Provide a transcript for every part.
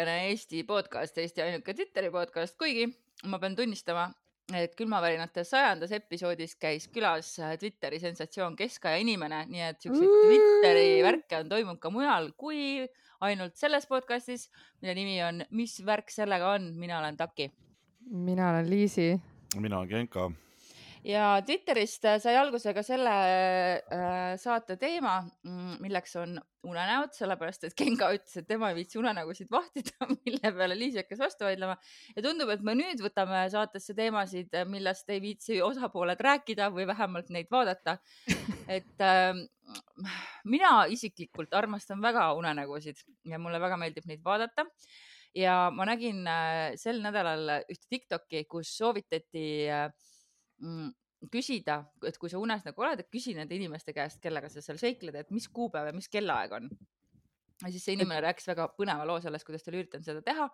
Ainukene Eesti podcast, Eesti ainuke Twitteri podcast, kuigi ma pean tunnistama, et külmavärinate sajandas episoodis käis külas äh, Twitteri sensatsioon keskaja inimene, nii et siukseid Twitteri värke on toimunud ka mujal kui ainult selles podcastis, mille nimi on Mis värk sellega on, mina olen Taki. mina olen Liisi. mina olen Genka ja Twitterist sai alguse ka selle äh, saate teema, mm, milleks on unenäod, sellepärast et Genka ütles, et tema ei viitsi unenägusid vahtida, mille peale Liis hakkas vastu vaidlema ja tundub, et me nüüd võtame saatesse teemasid, millest ei viitsi osapooled rääkida või vähemalt neid vaadata. et äh, mina isiklikult armastan väga unenägusid ja mulle väga meeldib neid vaadata ja ma nägin äh, sel nädalal ühte Tiktoki, kus soovitati äh, mm, küsida, et kui sa unes nagu oled, et küsi nende inimeste käest, kellega sa seal seikled, et mis kuupäev ja mis kellaaeg on. ja siis see inimene rääkis väga põneva loo sellest, kuidas ta oli üritanud seda teha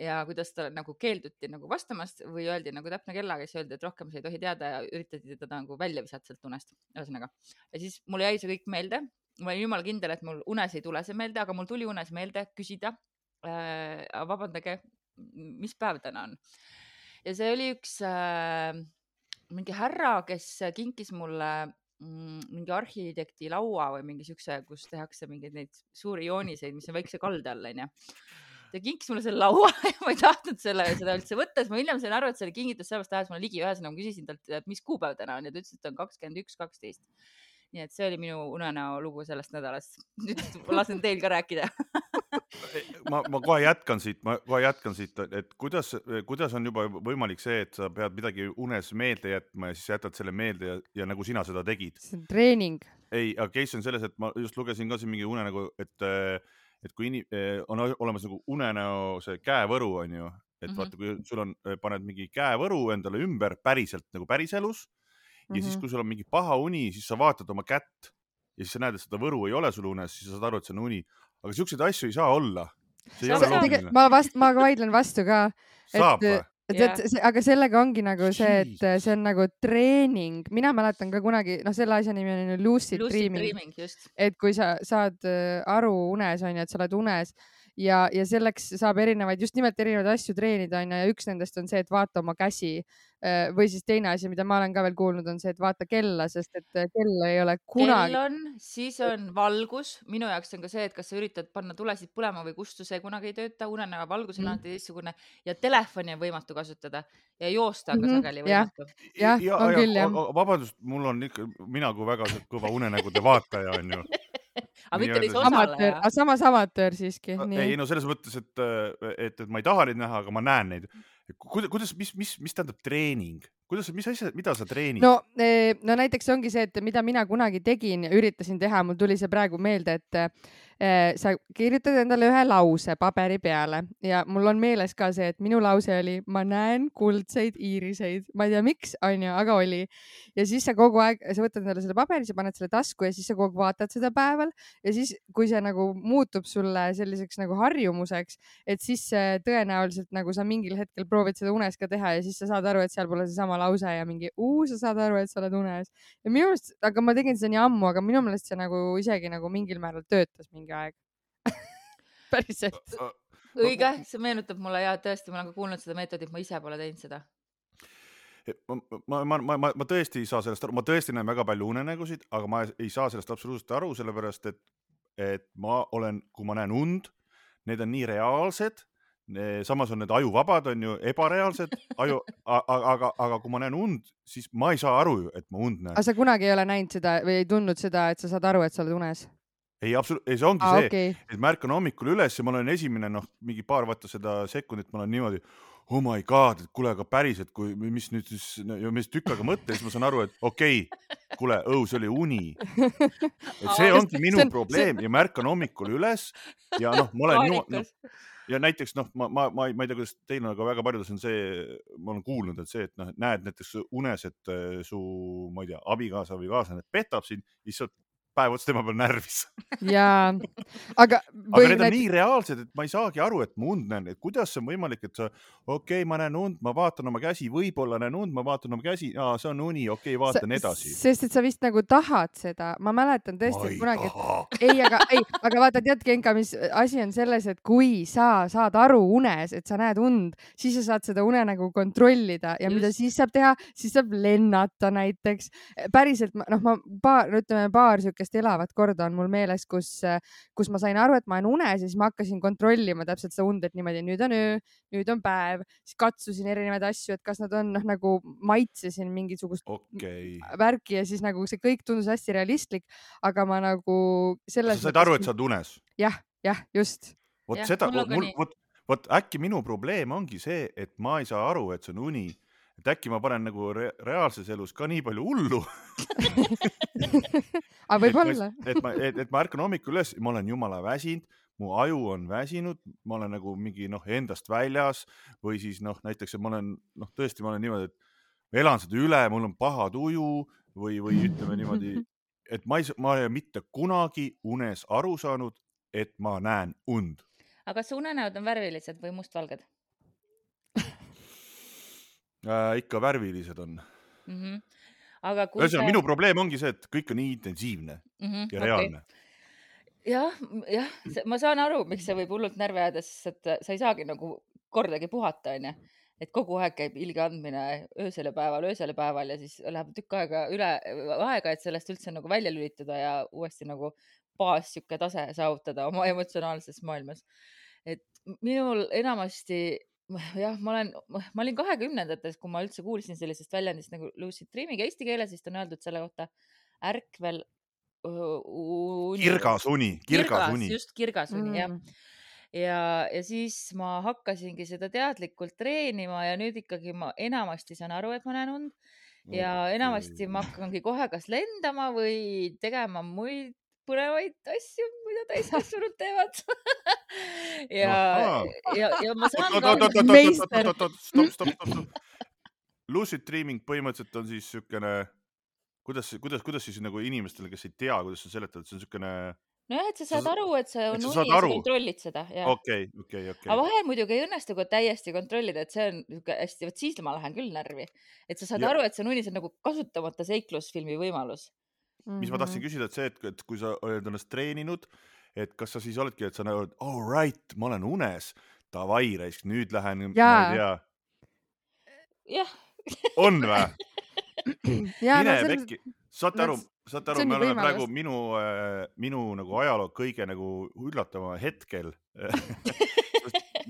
ja kuidas ta nagu keelduti nagu vastamast või öeldi nagu täpne kellaaeg ja siis öeldi, et rohkem sa ei tohi teada ja üritati teda nagu välja visata sealt unest, ühesõnaga. ja siis mulle jäi see kõik meelde, ma olin jumala kindel, et mul unes ei tule see meelde, aga mul tuli unes meelde küsida äh,. vabandage, mis päev täna on? ja see oli üks äh, mingi härra, kes kinkis mulle mm, mingi arhitekti laua või mingi siukse, kus tehakse mingeid neid suuri jooniseid, mis on väikse kalde all, onju. ta kinkis mulle selle laua ja ma ei tahtnud selle, seda üldse võtta, siis ma hiljem sain aru, et see oli kingitus sellepärast, ajas mulle ligi, ühesõnaga ma küsisin talt, et mis kuupäev täna on ja ta ütles, et on kakskümmend üks, kaksteist. Nii et see oli minu unenäo lugu sellest nädalast. nüüd lasen teil ka rääkida ma, ma kohe jätkan siit, ma kohe jätkan siit, et kuidas, kuidas on juba võimalik see, et sa pead midagi unes meelde jätma ja siis jätad selle meelde ja, ja nagu sina seda tegid? see on treening. ei, aga case on selles, et ma just lugesin ka siin mingi unenägu, et, et kui ini, on olemas nagu unenäo see käevõru on ju, et mm -hmm. vaata, kui sul on, paned mingi käevõru endale ümber päriselt nagu päriselus ja mm -hmm. siis, kui sul on mingi paha uni, siis sa vaatad oma kätt ja siis sa näed, et seda võru ei ole sul unes, siis sa saad aru, et see on uni aga siukseid asju ei saa olla. ma vast-, ma vaidlen vastu ka. saab või? et, et see, aga sellega ongi nagu see, et see on nagu treening, mina mäletan ka kunagi, noh, selle asja nimi on lucid, lucid dreaming, et kui sa saad äh, aru unes onju, et sa oled unes ja, ja selleks saab erinevaid, just nimelt erinevaid asju treenida onju ja üks nendest on see, et vaata oma käsi Äh, või siis teine asi, mida ma olen ka veel kuulnud, on see, et vaata kella, sest et äh, kell ei ole kunagi. kell on, siis on valgus, minu jaoks on ka see, et kas sa üritad panna tulesid põlema või kustu, see kunagi ei tööta, unenäo valgus on mm. alati teistsugune ja telefoni on võimatu kasutada ja joosta on ka mm -hmm. sageli võimatu. jah ja, ja, on küll jah. vabandust, mul on ikka, mina kui väga kõva unenägude vaataja on ju aga mitte lihtsalt osaleja. samas amatöör siiski. ei no selles mõttes, et, et, et ma ei taha neid näha, aga ma näen neid kuidas, mis, mis, mis tähendab treening, kuidas, mis asja, mida sa treenid? no, eh, no näiteks ongi see, et mida mina kunagi tegin ja üritasin teha, mul tuli see praegu meelde, et sa kirjutad endale ühe lause paberi peale ja mul on meeles ka see, et minu lause oli, ma näen kuldseid iiriseid, ma ei tea, miks, onju, aga oli. ja siis sa kogu aeg, sa võtad endale selle paberi, sa paned selle tasku ja siis sa kogu aeg vaatad seda päeval ja siis, kui see nagu muutub sulle selliseks nagu harjumuseks, et siis tõenäoliselt nagu sa mingil hetkel proovid seda unes ka teha ja siis sa saad aru, et seal pole seesama lause ja mingi uu, sa saad aru, et sa oled unes. ja minu arust, aga ma tegin seda nii ammu, aga minu meelest see nagu isegi nagu mingil määral töötas mingi aeg päriselt. õige, see meenutab mulle ja tõesti, ma olen ka kuulnud seda meetodit, ma ise pole teinud seda ma, ma, ma, ma, ma, ma tõesti ei saa sellest aru, ma tõesti näen väga palju unenägusid, aga ma ei saa sellest absoluutselt aru, sellepärast et, et ma olen, kui ma näen und, need on nii reaalsed, samas on need ajuvabad, on ju, ebareaalsed aju, aga, aga, aga kui ma näen und, siis ma ei saa aru ju, et ma und näen. aga sa kunagi ei ole näinud seda või ei tundnud seda, et sa saad aru, et sa oled unes? Ei, absoluutselt, ei see ongi ah, see okay., et ma ärkan hommikul üles ja ma olen esimene, noh, mingi paar vaata seda sekundit, ma olen niimoodi, oh my god, et kuule, aga päriselt, kui, mis nüüd siis, siis tükk aega mõtlen, siis ma saan aru, et okei okay,, kuule, õu, see oli uni. et see ongi minu see, probleem see... ja ma ärkan hommikul üles ja noh, ma olen niimoodi no, ja näiteks noh, ma, ma, ma ei, ma ei tea, kuidas teil on, aga väga paljudes on see, ma olen kuulnud, et see, et noh, näed näiteks unes, et su, ma ei tea, abikaasa või kaaslane petab sind, siis sa päev otsa tema peal närvis jaa, aga. aga need on näit... nii reaalsed, et ma ei saagi aru, et ma und näen, et kuidas see on võimalik, et sa, okei okay,, ma näen und, ma vaatan oma käsi, võib-olla näen und, ma vaatan oma käsi, see on uni, okei okay,, vaatan sa, edasi. sest et sa vist nagu tahad seda, ma mäletan tõesti, et kunagi, et ei, aga ei, aga vaata, tead, Genka, mis asi on selles, et kui sa saad aru unes, et sa näed und, siis sa saad seda unenägu kontrollida ja Just. mida siis saab teha, siis saab lennata näiteks. päriselt, noh, ma paar, ütleme paar siukest elavat korda on mul meeles, kus, kus ma sain aru, et ma olen unes ja siis ma hakkasin kontrollima täpselt seda und, et niimoodi nüüd on öö, nüüd on päev, siis katsusin erinevaid asju, et kas nad on noh, nagu maitsesin mingisugust okay. värki ja siis nagu see kõik tundus hästi realistlik, aga ma nagu selles. sa said aru, et sa oled unes? jah, jah, just. vot seda, mul, vot, vot äkki minu probleem ongi see, et ma ei saa aru, et see on uni et äkki ma panen nagu re reaalses elus ka nii palju hullu aga võib-olla. et ma, et, et ma ärkan hommikul üles, ma olen jumala väsinud, mu aju on väsinud, ma olen nagu mingi noh, endast väljas või siis noh, näiteks, et ma olen noh, tõesti, ma olen niimoodi, et elan seda üle, mul on paha tuju või, või ütleme niimoodi, et ma ei, ma ei ole mitte kunagi unes aru saanud, et ma näen und. aga kas su unenäod on värvilised või mustvalged? Äh,. ikka värvilised on mm. -hmm. aga kui ühesõnaga see... minu probleem ongi see, et kõik on nii intensiivne mm -hmm. ja reaalne okay jah, jah, ma saan aru, miks see võib hullult närvi ajada, sest et sa ei saagi nagu kordagi puhata, onju. et kogu aeg käib ilge andmine öösel ja päeval, öösel ja päeval ja siis läheb tükk aega üle aega, et sellest üldse nagu välja lülitada ja uuesti nagu baas sihuke tase saavutada oma emotsionaalses maailmas. et minul enamasti jah, ma olen, ma olin kahekümnendates, kui ma üldse kuulsin sellisest väljendist nagu lucid dreaming eesti keeles vist on öeldud selle kohta ärkvel uni. kirgas uni, kirgas uni. just kirgas uni mm. jah. ja, ja siis ma hakkasingi seda teadlikult treenima ja nüüd ikkagi ma enamasti saan aru, et ma näen und ja enamasti ma hakkangi kohe kas lendama või tegema muid põnevaid asju, mida täiskasvanud teevad ja, ja, ja ma saan ka. meister. stopp, stopp, stopp, stopp. Lucid dreaming põhimõtteliselt on siis niisugune, kuidas, kuidas, kuidas siis nagu inimestele, kes ei tea, kuidas sa seletad, see on niisugune nojah, et sa saad aru, et see on uni ja sa kontrollid seda. okei, okei, okei. aga vahel muidugi ei õnnestu ka täiesti kontrollida, et see on niisugune hästi, vot siis ma lähen küll närvi, et sa saad ja. aru, et see on uni, see on nagu kasutamata seiklusfilmi võimalus mm. -hmm. mis ma tahtsin mhm. küsida, et see, et, et kui sa oled ennast treeninud, et kas sa siis oledki, et sa nagu, all right, ma olen unes, davai, raisk, nüüd lähen, ma ei tea. jah. on või? mine no, pekki, saate aru, saate aru, me oleme võimalus. praegu minu äh,, minu nagu ajaloo kõige nagu üllatavama hetkel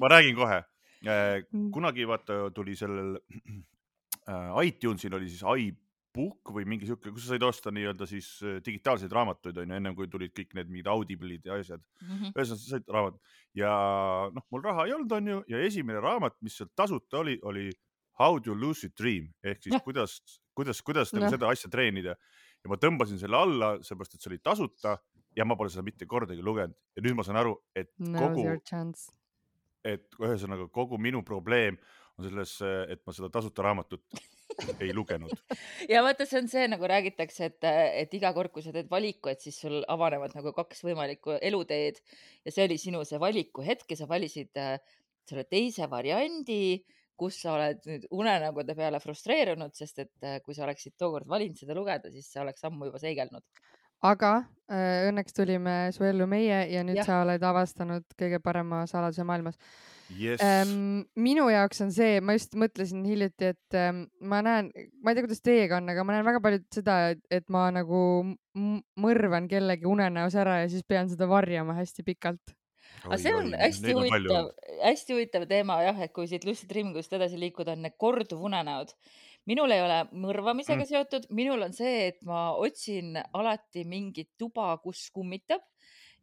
ma räägin kohe äh,. Mm. kunagi vaata tuli sellel äh, iTunesil oli siis i Book või mingi sihuke, kus sa said osta nii-öelda siis äh, digitaalseid raamatuid onju, ennem kui tulid kõik need mingid Audible'id ja asjad. Mm -hmm.. ühesõnaga sa said raamat ja noh, mul raha ei olnud, onju, ja esimene raamat, mis sealt tasuta oli, oli How to lucid dream ehk siis ja. kuidas, kuidas, kuidas nagu seda asja treenida. Ja ma tõmbasin selle alla, seepärast et see oli tasuta ja ma pole seda mitte kordagi lugenud. Ja nüüd ma saan aru, et no, kogu, et ühesõnaga kogu minu probleem on selles, et ma seda tasuta raamatut ei lugenud. ja vaata, see on see, nagu räägitakse, et, et iga kord, kui sa teed valiku, et siis sul avanevad nagu kaks võimalikku eluteed ja see oli sinu see valikuhetk ja sa valisid äh, selle teise variandi, kus sa oled nüüd unenägude peale frustreerunud, sest et äh, kui sa oleksid tookord valinud seda lugeda, siis sa oleks ammu juba seigelnud aga äh, õnneks tulime su ellu meie ja nüüd ja. sa oled avastanud kõige parema saladuse maailmas yes.. Ähm, minu jaoks on see, ma just mõtlesin hiljuti, et ähm, ma näen, ma ei tea, kuidas teiega on, aga ma näen väga palju seda, et ma nagu mõrvan kellegi unenäos ära ja siis pean seda varjama hästi pikalt aga see on hästi huvitav, hästi huvitav teema jah, et kui siit lucid dreaming'ust edasi liikuda, on need korduvunenäod. minul ei ole mõrvamisega mm. seotud, minul on see, et ma otsin alati mingit tuba, kus kummitab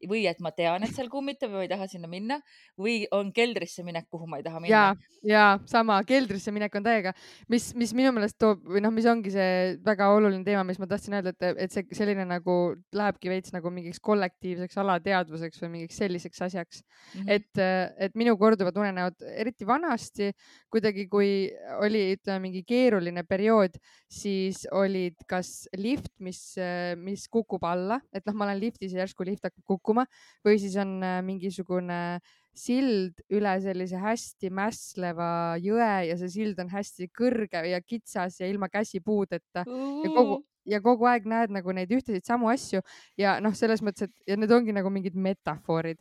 või et ma tean, et seal kummitab ja ma ei taha sinna minna või on keldrisse minek, kuhu ma ei taha minna. ja, ja sama keldrisse minek on täiega, mis, mis minu meelest toob või noh, mis ongi see väga oluline teema, mis ma tahtsin öelda, et, et see selline nagu lähebki veits nagu mingiks kollektiivseks alateadvuseks või mingiks selliseks asjaks mm. -hmm. et, et minu korduvad unenäod, eriti vanasti kuidagi, kui oli, ütleme, mingi keeruline periood, siis olid kas lift, mis, mis kukub alla, et noh, ma olen liftis ja järsku lift hakkab kukkuma või siis on mingisugune sild üle sellise hästi mässleva jõe ja see sild on hästi kõrge ja kitsas ja ilma käsipuudeta ja kogu ja kogu aeg näed nagu neid ühtesid samu asju ja noh, selles mõttes, et ja need ongi nagu mingid metafoorid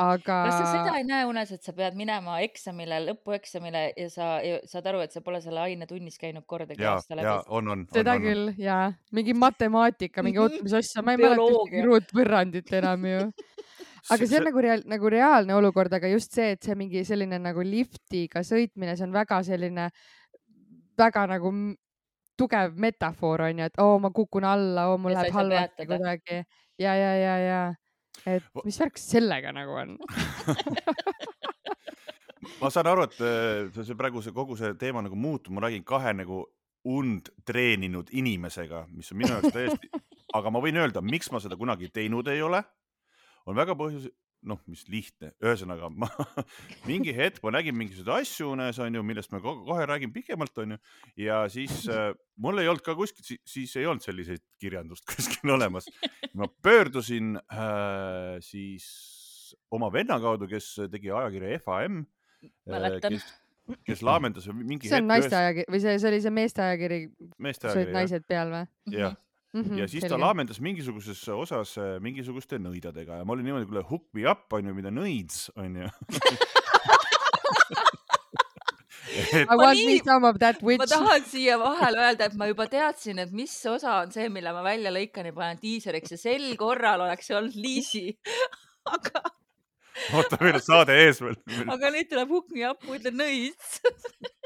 aga. kas sa seda ei näe unes, et sa pead minema eksamile, lõpueksamile ja sa ja saad aru, et sa pole selle aine tunnis käinud kordagi aasta läbi? on, on. seda on, küll ja mingi matemaatika, mingi oot, mis asja, ma ei mäleta ühtegi ruutvõrrandit enam ju. Aga see on nagu reaal, nagu reaalne olukord, aga just see, et see mingi selline nagu liftiga sõitmine, see on väga selline, väga nagu tugev metafoor on ju, et oo, ma kukun alla, oo, mul läheb halvasti kuidagi. Ja, ja, ja, ja et mis värk sellega nagu on? Ma saan aru, et äh, see praegu see kogu see teema nagu muutub, ma räägin kahe nagu und treeninud inimesega, mis on minu jaoks täiesti, aga ma võin öelda, miks ma seda kunagi teinud ei ole. On väga põhjus, noh, mis lihtne, ühesõnaga ma mingi hetk ma nägin mingisuguseid asju unes onju, millest ma kohe räägin pikemalt onju ja siis äh, mul ei olnud ka kuskil si, siis ei olnud selliseid kirjandust kuskil olemas. ma pöördusin äh, siis oma venna kaudu, kes tegi ajakirja FAM. Äh, kes, kes laamendas mingi. see on naiste ajakiri või see, see oli see meeste ajakiri? meeste ajakiri. naised peal või? jah Mm -hmm, ja siis selge. ta laamendas mingisuguses osas äh, mingisuguste nõidadega ja ma olin niimoodi, kuule hook me up on ju, mida nõids on ju et... I want me some of that witch. ma tahan siia vahele öelda, et ma juba teadsin, et mis osa on see, mille ma välja lõikan ja panen diiseriks ja sel korral oleks see olnud Liisi aga. oota, meil on saade ees veel. aga nüüd tuleb Hook me up, ma ütlen nõids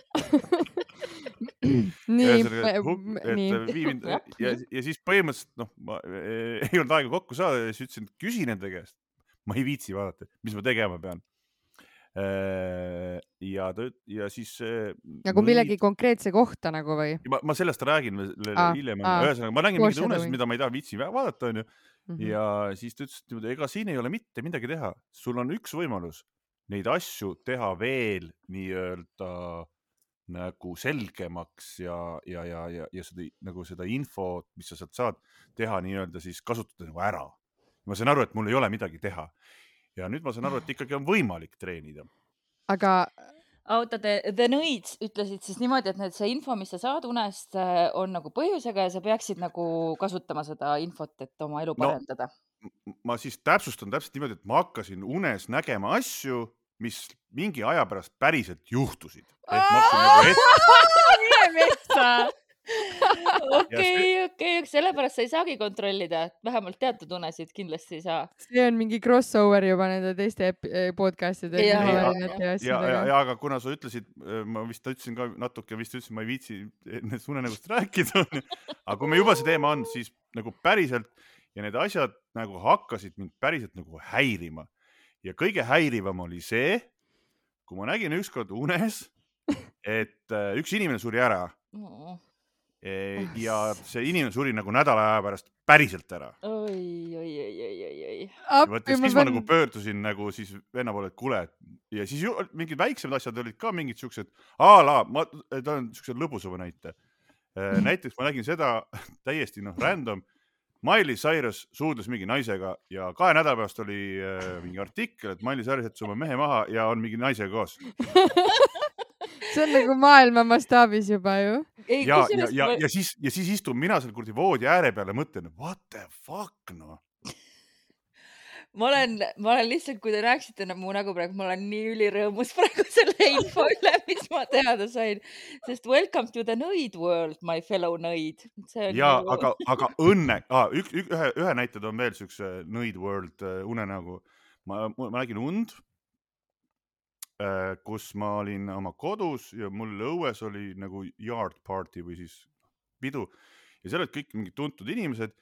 nii, nii. mind ja, ja siis põhimõtteliselt noh, ma ei olnud aega kokku saada ja siis ütlesin, et küsi nende käest. ma ei viitsi vaadata, mis ma tegema pean. Äh, ja ta ja siis. nagu millegi konkreetse kohta nagu või? ma, ma sellest räägin hiljem, ühesõnaga ma nägin mingeid unesid, mida ma ei taha viitsi vaadata, onju. Mhm. ja siis ta ütles, et ega siin ei ole mitte midagi teha, sul on üks võimalus neid asju teha veel nii-öelda nagu selgemaks ja, ja, ja, ja, ja seda nagu seda infot, mis sa sealt saad teha nii-öelda siis kasutada nagu ära. ma saan aru, et mul ei ole midagi teha ja nüüd ma saan aru, et ikkagi on võimalik treenida. aga oota, te, te nõids ütlesid siis niimoodi, et need, see info, mis sa saad unest, äh, on nagu põhjusega ja sa peaksid nagu kasutama seda infot, et oma elu parendada no,. ma siis täpsustan täpselt niimoodi, et ma hakkasin unes nägema asju, mis mingi aja pärast päriselt juhtusid. ehk ma hakkasin nagu ette. mine metsa. okei, okei, sellepärast sa ei saagi kontrollida, vähemalt teatud unesid kindlasti ei saa. see on mingi crossover juba nende teiste eh, podcast'ide. ja, ja, ja, ja, ja aga kuna sa ütlesid, eh, ma vist ütlesin ka natuke, vist ütlesin, ma ei viitsi nendest unenägust rääkida aga kui me juba see teema on, siis nagu päriselt ja need asjad nagu hakkasid mind päriselt nagu häirima ja kõige häirivam oli see, kui ma nägin ükskord unes, et äh, üks inimene suri ära no.. E, ja see inimene suri nagu nädala aja pärast päriselt ära. oi, oi, oi, oi, oi, oi. vot ja siis ma, ma nagu pöördusin nagu siis venna poole, et kuule, ja siis ju, mingid väiksemad asjad olid ka mingid siuksed, a la, ma toon siukse lõbusama näite. Äh, näiteks ma nägin seda täiesti noh, random Miley Cyrus suudles mingi naisega ja kahe nädala pärast oli äh, mingi artikkel, et Miley Cyrus jättis oma mehe maha ja on mingi naisega koos see on nagu maailma mastaabis juba ju. ja, ja, ja, ja, siis, ja siis istun mina seal kuradi voodi ääre peal ja mõtlen, what the fuck noh ma olen, ma olen lihtsalt, kui te rääkisite mu nägu praegu, ma olen nii ülirõõmus praegu selle info üle, mis ma teada sain, sest welcome to the nõid world, my fellow nõid. ja nagu... aga, aga õnne ah,, üks, ühe, ühe näite toon veel siukse nõid world uh, unenägu. ma, ma nägin und uh,, kus ma olin oma kodus ja mul õues oli nagu yard party või siis pidu ja seal olid kõik mingid tuntud inimesed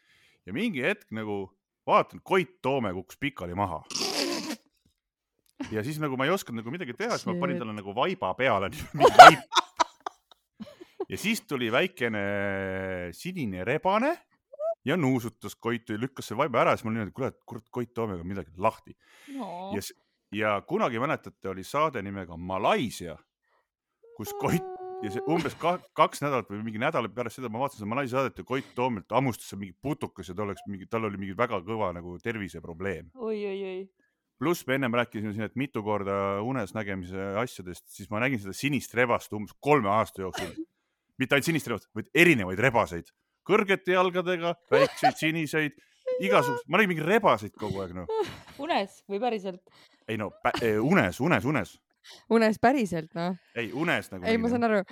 ja mingi hetk nagu vaatan, Koit Toome kukkus pikali maha. ja siis nagu ma ei osanud nagu midagi teha, siis ma panin talle nagu vaiba peale ja siis tuli väikene sinine rebane ja nuusutas Koitu ja lükkas selle vaiba ära, siis ma olin niimoodi, kuule, kurat, Koit Toomega on midagi lahti. No.. ja, ja kunagi mäletate, oli saade nimega Malaisia, kus Koit ja see umbes ka, kaks nädalat või mingi nädal pärast seda ma vaatasin seda Malaisia saadet ja Koit Toomelt hammustas mingi putukas ja ta oleks mingi, tal oli mingi väga kõva nagu terviseprobleem oi, oi, oi. pluss me ennem rääkisime siin, et mitu korda unes nägemise asjadest, siis ma nägin seda sinist rebast umbes kolme aasta jooksul. mitte ainult sinist rebast, vaid erinevaid rebaseid, kõrgete jalgadega, väikseid siniseid, igasuguseid, ma nägin mingeid rebaseid kogu aeg noh. unes või päriselt? ei no eh, unes, unes, unes unes päriselt, noh. ei, unes nagu. ei, ma saan aru.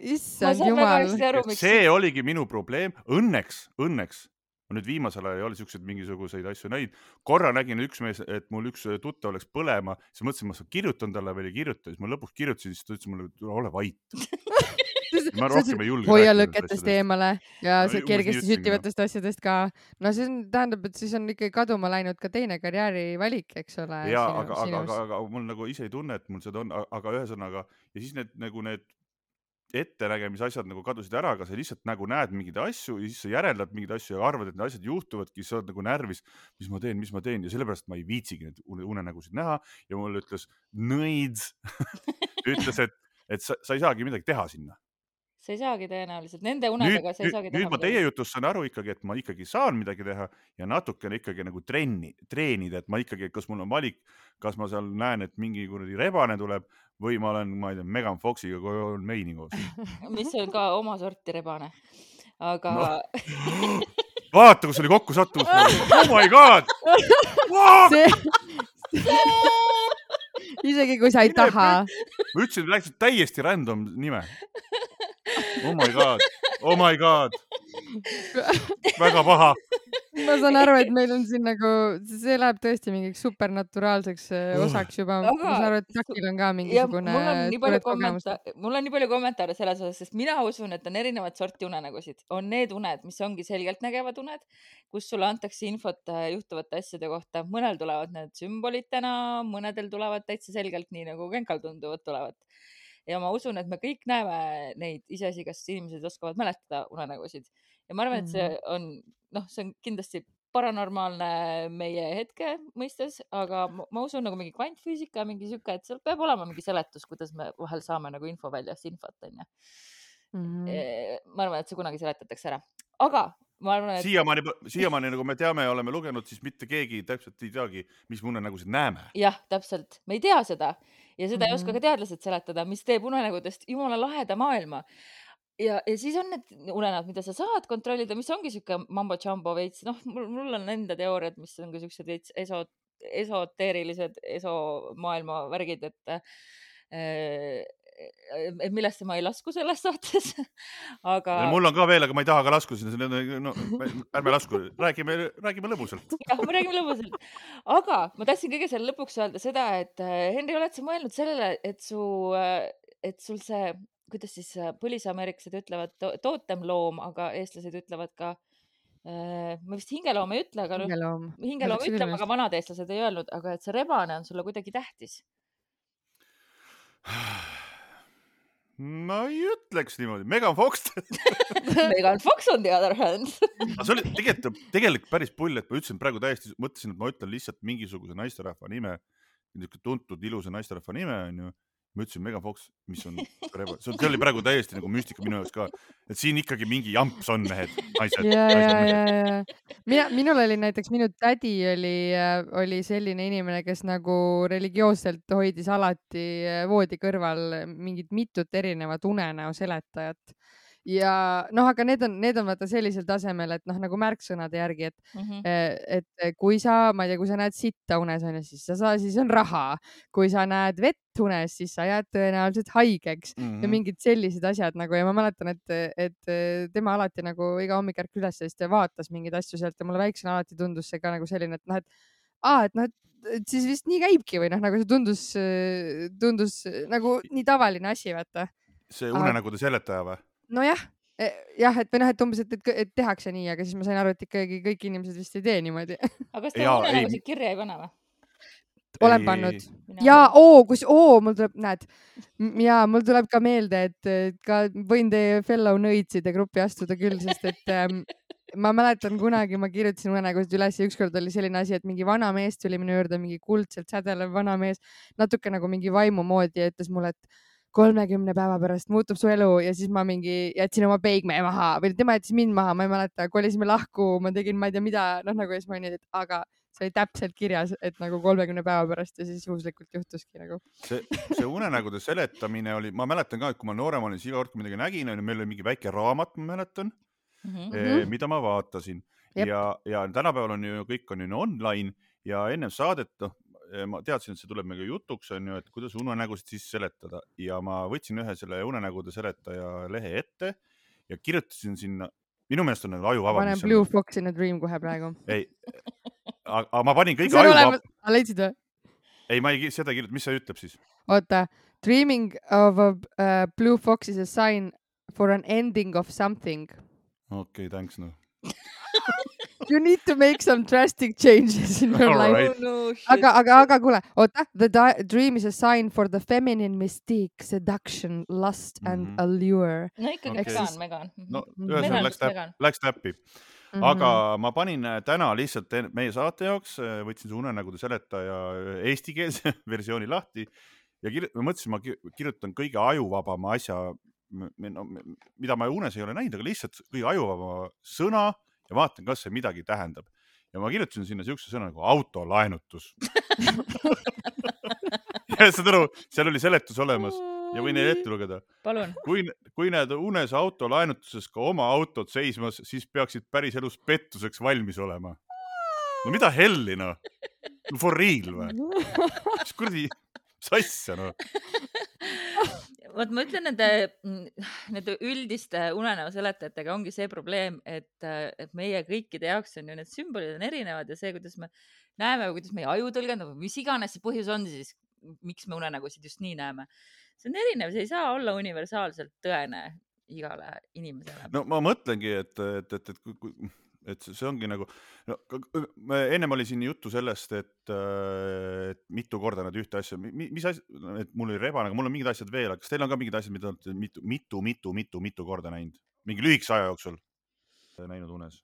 issand jumal. see oligi minu probleem. Õnneks, õnneks ma nüüd viimasel ajal ei ole siukseid mingisuguseid asju näinud. korra nägin üks mees, et mul üks tuttav läks põlema, siis mõtlesin, ma kirjutan talle veel ei kirjuta, siis ma lõpuks kirjutasin, siis ta ütles mulle, ole vait ma rohkem ei julge. hoia lõketest eemale ja no, kergesti süttivatest asjadest ka. no see on, tähendab, et siis on ikkagi kaduma läinud ka teine karjäärivalik, eks ole. ja aga, aga, aga, aga mul nagu ise ei tunne, et mul seda on, aga ühesõnaga ja siis need nagu need ettenägemise asjad nagu kadusid ära, aga sa lihtsalt nagu näed mingeid asju ja siis sa järeldad mingeid asju ja arvad, et need asjad juhtuvadki, sa oled nagu närvis, mis ma teen, mis ma teen ja sellepärast ma ei viitsigi neid unenägusid näha ja mulle ütles nõids ütles, et, et sa, sa ei saagi midagi teha sinna sa ei saagi tõenäoliselt, nende unedega sa ei saagi teha. nüüd ma teie jutust saan aru ikkagi, et ma ikkagi saan midagi teha ja natukene ikkagi nagu trenni, treenida, et ma ikkagi, kas mul on valik, kas ma seal näen, et mingi kuradi rebane tuleb või ma olen, ma ei tea, Megan Foxiga koju meini koos mis on ka oma sorti rebane, aga no. vaata, kus oli kokku sattunud. oh my god see... isegi kui sa ei taha. ma ütlesin, et läksid täiesti random nime oh my god, oh my god. väga paha. ma saan aru, et meil on siin nagu, see läheb tõesti mingiks supernaturaalseks äh, osaks juba. ma saan aru, et Takil on ka mingisugune. mul on nii palju kommentaare, mul on nii palju kommentaare selles osas, sest mina usun, et on erinevat sorti unenägusid. on need uned, mis ongi selgeltnägevad uned, kus sulle antakse infot äh, juhtuvate asjade kohta. mõnel tulevad need sümbolitena, mõnedel tulevad täitsa selgelt nii nagu Genkal tunduvad tulevat ja ma usun, et me kõik näeme neid, iseasi, kas inimesed oskavad mäletada unenägusid ja ma arvan, et see mhm. on noh, see on kindlasti paranormaalne meie hetke mõistes, aga ma usun nagu mingi kvantfüüsika, mingi sihuke, et seal peab olema mingi seletus, kuidas me vahel saame nagu info väljast infot, onju. Mhm. E, ma arvan, et see kunagi seletatakse ära, aga ma arvan, et. siiamaani, siiamaani nagu me teame ja oleme lugenud, siis mitte keegi täpselt ei teagi, mis me unenägusid näeme. jah, täpselt, me ei tea seda ja seda mm -hmm. ei oska ka teadlased seletada, mis teeb unenägudest jumala laheda maailma. ja, ja siis on need unenäod, mida sa saad kontrollida, mis ongi sihuke mambo jumbo veits, noh, mul, mul on enda teooriad, mis on ka siuksed veits eso, esoteerilised, esomaailma värgid, et äh, et millesse ma ei lasku selles saates aga. mul on ka veel, aga ma ei taha ka lasku sinna, no ärme lasku, räägime, räägime lõbusalt. jah, me räägime lõbusalt, aga ma tahtsin kõige selle lõpuks öelda seda, et äh, Henri, oled sa mõelnud sellele, et su, äh, et sul see, kuidas siis äh, põlisameeriklased ütlevad to, tootemloom, aga eestlased ütlevad ka ma vist hingeloom ei ütle, aga hingeloom, hingeloom ütleb, aga vanad eestlased ei öelnud, aga et see rebane on sulle kuidagi tähtis ma ei ütleks niimoodi, Megan Fox Megan Fox on the other hand. Aga see oli tegelikult, tegelikult päris pull, et ma ütlesin praegu täiesti, mõtlesin, et ma ütlen lihtsalt mingisuguse naisterahva nime, niisugune tuntud ilusa naisterahva nime onju ma ütlesin Megan Fox, mis on, see oli praegu täiesti nagu müstika minu jaoks ka, et siin ikkagi mingi jamps on mehed, naised. ja, ja, ja, ja. Mina, minul oli näiteks, minu tädi oli, oli selline inimene, kes nagu religioosselt hoidis alati voodi kõrval mingit mitut erinevat unenäo seletajat ja noh, aga need on, need on vaata sellisel tasemel, et noh, nagu märksõnade järgi, et mm, -hmm. et kui sa, ma ei tea, kui sa näed sitta unes onju, siis sa saa, siis on raha. kui sa näed vett unes, siis sa jääd tõenäoliselt haigeks mm -hmm. ja mhm. mingid sellised asjad nagu ja ma mäletan, et, et tema alati nagu iga hommik ärkas üles ja siis ta vaatas mingeid asju sealt ja mulle väiksena alati tundus see ka nagu selline, et noh, et aa, et noh, et siis vist nii käibki või noh, nagu see tundus, tundus nagu nii tavaline asi, vaata. see unenägude seletaja või? Nojah, E, jah, et või noh, et umbes, et, et, et tehakse nii, aga siis ma sain aru, et ikkagi kõik inimesed vist ei tee niimoodi. aga kas te unenägusid kirja ei pane või? olen ei, pannud. ja oo, kus, oo, mul tuleb, näed, ja mul tuleb ka meelde, et ka võin teie fellow nõitside gruppi astuda küll, sest et ähm, ma mäletan kunagi ma kirjutasin unenägusid üles ja ükskord oli selline asi, et mingi vana mees tuli minu juurde, mingi kuldselt sädelev vana mees, natuke nagu mingi vaimu moodi ja ütles mulle, et kolmekümne päeva pärast muutub su elu ja siis ma mingi jätsin oma peigme maha või tema jättis mind maha, ma ei mäleta, kolisime lahku, ma tegin, ma ei tea, mida, noh nagu ja siis ma olin et aga see oli täpselt kirjas, et nagu kolmekümne päeva pärast ja siis juhuslikult juhtuski nagu. see, see unenägude seletamine oli, ma mäletan ka, et kui ma noorem olin, siis iga kord, kui midagi nägin, onju, meil oli mingi väike raamat, ma mäletan mm, -hmm. mida ma vaatasin Jep. ja, ja tänapäeval on ju kõik on ju online ja ennem saadet, noh, ma teadsin, et see tuleb meiega jutuks, on ju, et kuidas unenägusid siis seletada ja ma võtsin ühe selle unenägude seletaja lehe ette ja kirjutasin sinna, minu meelest on nagu ajuvaba. panen Blue Fox in a Dream kohe praegu. ei, aga ma panin kõige ajuvaba. leidsid või? ei, ma ei, seda kirjuta, mis see ütleb siis? oota, Dreaming of a uh, blue fox is a sign for an ending of something. okei okay,, thanks noh You need to make some drastic changes in your All life right. oh, no,. aga, aga, aga kuule, oota, the dream is a sign for the feminine mystique, seduction, lust mm -hmm. and mhm. allure. no ikkagi okay. Megan, Megan. no ühesõnaga läks täppi, läks täppi. Mm -hmm. aga ma panin äh, täna lihtsalt meie saate jaoks, äh, võtsin su unenägude seletaja äh, eestikeelse versiooni lahti ja mõtlesin, ma kirjutan kõige ajuvabama asja, no, mida ma unes ei ole näinud, aga lihtsalt kõige ajuvabama sõna ja vaatan, kas see midagi tähendab. ja ma kirjutasin sinna siukse sõna nagu autolaenutus ja saad aru, seal oli seletus olemas ja võin neile ette lugeda. kui, kui näed unes autolaenutuses ka oma autot seismas, siis peaksid päriselus pettuseks valmis olema. no mida helli noh, for real või? mis kuradi, mis asja noh vot ma ütlen nende, mm, nende üldiste unenäo seletajatega ongi see probleem, et, et meie kõikide jaoks on ju need sümbolid on erinevad ja see, kuidas me näeme või kuidas meie aju tõlgendab või mis iganes see põhjus on siis, miks me unenägusid just nii näeme. see on erinev, see ei saa olla universaalselt tõene igale inimesele. no ma mõtlengi, et, et, et, et kui, kui et see ongi nagu, no ennem oli siin juttu sellest, et, äh, et mitu korda nad ühte asja, mis asja, et mul oli rebane, aga mul on mingid asjad veel, kas teil on ka mingid asjad, mida olete mitu, mitu, mitu, mitu, mitu korda näinud, mingi lühikese aja jooksul näinud unes?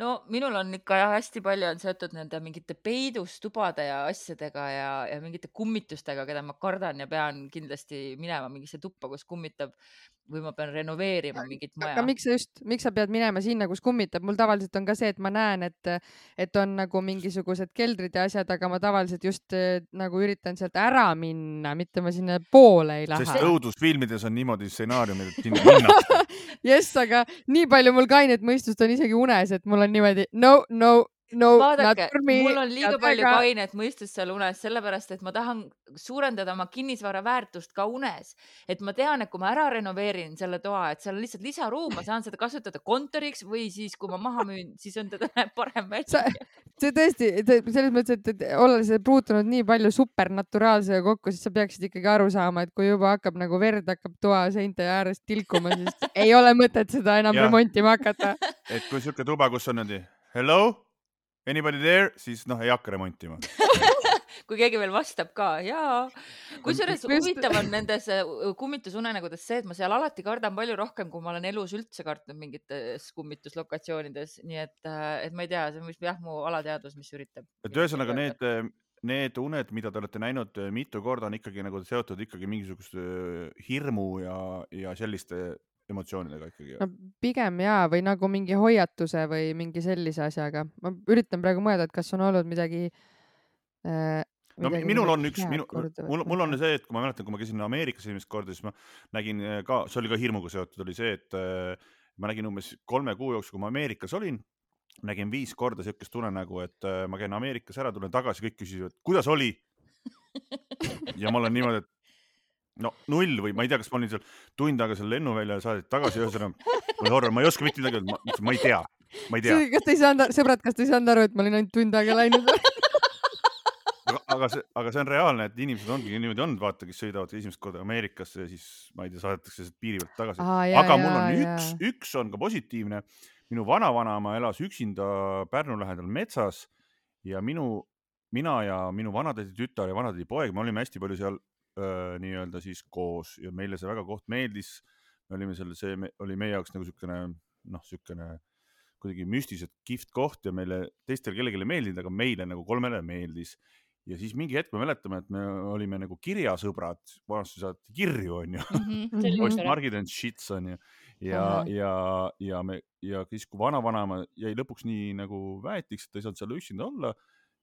no minul on ikka jah, hästi palju on seotud nende mingite peidustubade ja asjadega ja, ja mingite kummitustega, keda ma kardan ja pean kindlasti minema mingisse tuppa, kus kummitab või ma pean renoveerima mingit maja. aga miks sa just, miks sa pead minema sinna, kus kummitab? mul tavaliselt on ka see, et ma näen, et, et on nagu mingisugused keldrid ja asjad, aga ma tavaliselt just eh, nagu üritan sealt ära minna, mitte ma sinna poole ei lähe. sest õudusfilmides on niimoodi stsenaariumid, et sinna minna jess, aga nii palju mul kainet mõistust on isegi unes, et mul on niimoodi no, no no vaadake, mul on liiga palju väga... kainet mõistust seal unes, sellepärast et ma tahan suurendada oma kinnisvara väärtust ka unes. et ma tean, et kui ma ära renoveerin selle toa, et seal on lihtsalt lisaruum, ma saan seda kasutada kontoriks või siis, kui ma maha müün, siis on teda parem välja. see tõesti, selles mõttes, et, et olles puutunud nii palju supernaturaalsega kokku, siis sa peaksid ikkagi aru saama, et kui juba hakkab nagu verd hakkab toa seinte äärest tilkuma, siis ei ole mõtet seda enam remontima hakata. et kui sihuke tuba, kus on niimoodi hello Anybody there, siis noh, ei hakka remontima. Kui keegi veel vastab ka ja kusjuures huvitav on nendes äh, kummitusunenägudes see, et ma seal alati kardan palju rohkem, kui ma olen elus üldse kartnud mingites kummituslokatsioonides, nii et, äh, et ma ei tea, see on vist jah, mu alateadvus, mis üritab. et ühesõnaga need, need uned, mida te olete näinud mitu korda, on ikkagi nagu seotud ikkagi mingisuguse hirmu ja, ja selliste emotsioonidega ikkagi no,. pigem jaa, või nagu mingi hoiatuse või mingi sellise asjaga. ma üritan praegu mõelda, et kas on olnud midagi äh, no minul on üks, minu, mul, mul on see, et kui ma mäletan, kui ma käisin Ameerikas esimest korda, siis ma nägin äh, ka, see oli ka hirmuga seotud, oli see, et äh, ma nägin umbes kolme kuu jooksul, kui ma Ameerikas olin, nägin viis korda siukest unenägu, et äh, ma käin Ameerikas ära, tulen tagasi, kõik küsivad, kuidas oli ja ma olen niimoodi, et no null või ma ei tea, kas ma olin seal tund aega seal lennuväljal, saadeti tagasi, ühesõnaga mul horror, ma ei oska mitte midagi öelda, ma ei tea, ma ei tea. kas te ei saanud, sõbrad, kas te ei saanud aru, et ma olin ainult tund aega läinud aga, aga see, aga see on reaalne, et inimesed ongi niimoodi olnud, vaata, kes sõidavad esimest korda Ameerikasse ja siis ma ei tea, saadetakse sealt piiri pealt tagasi. aga mul on ja, üks, üks on ka positiivne. minu vanavanaema elas üksinda Pärnu lähedal metsas ja minu, mina ja minu vanatädi tütar ja vanatädi poeg, me olime hästi palju seal nii-öelda siis koos ja meile see väga koht meeldis. me olime seal, see oli meie jaoks nagu niisugune noh, niisugune kuidagi müstiliselt kihvt koht ja meile teistele kellelegi ei meeldinud, aga meile nagu kolmele meeldis. ja siis mingi hetk me mäletame, et me olime nagu kirjasõbrad, vanasti saati kirju onju mm -hmm, postmargid and shits onju ja mm, -hmm. ja, ja me ja siis, kui vanavanaema jäi lõpuks nii nagu väetiks, et ta ei saanud seal üksinda olla,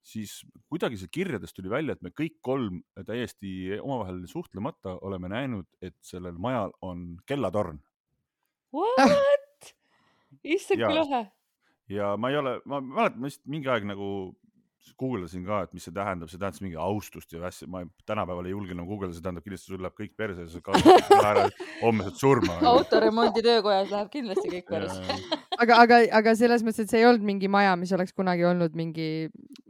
siis kuidagi seal kirjadest tuli välja, et me kõik kolm täiesti omavahel suhtlemata oleme näinud, et sellel majal on kellatorn. What? issand, kui lahe. ja ma ei ole, ma mäletan, ma vist mingi aeg nagu guugeldasin ka, et mis see tähendab, see tähendas mingi austust ja asja, ma tänapäeval ei julge enam guugeldada, see tähendab kindlasti sul läheb kõik perse ja sa kaotad ära homset surma. autoremondi töökojas läheb kindlasti kõik perse. aga, aga, aga selles mõttes, et see ei olnud mingi maja, mis oleks kunagi olnud mingi.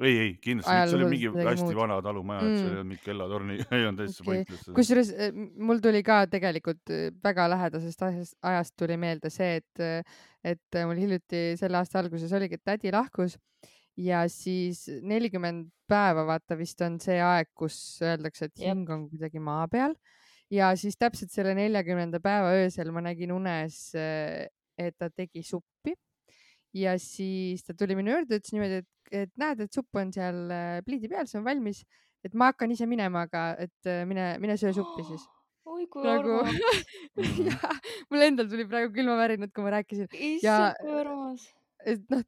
ei, ei kindlasti, see oli mingi hästi muud. vana talumaja mm., et see ei olnud mingi kellatorn, ei olnud täitsa okay. pointless. kusjuures eh, mul tuli ka tegelikult eh, väga lähedasest ajast tuli meelde see, et, eh, et mul hiljuti selle aasta alguses oligi, et tädi lahkus ja siis nelikümmend päeva, vaata vist on see aeg, kus öeldakse, et hing on kuidagi maa peal. Ja siis täpselt selle neljakümnenda päeva öösel ma nägin unes, et ta tegi suppi. Ja siis ta tuli minu juurde, ütles niimoodi, et, et näed, et supp on seal äh, pliidi peal, see on valmis, et ma hakkan ise minema, aga et äh, mine, mine söö suppi siis. Oi kui nagu... armas. mul endal tuli praegu külmavärinad, kui ma rääkisin. issand, kui armas et noh,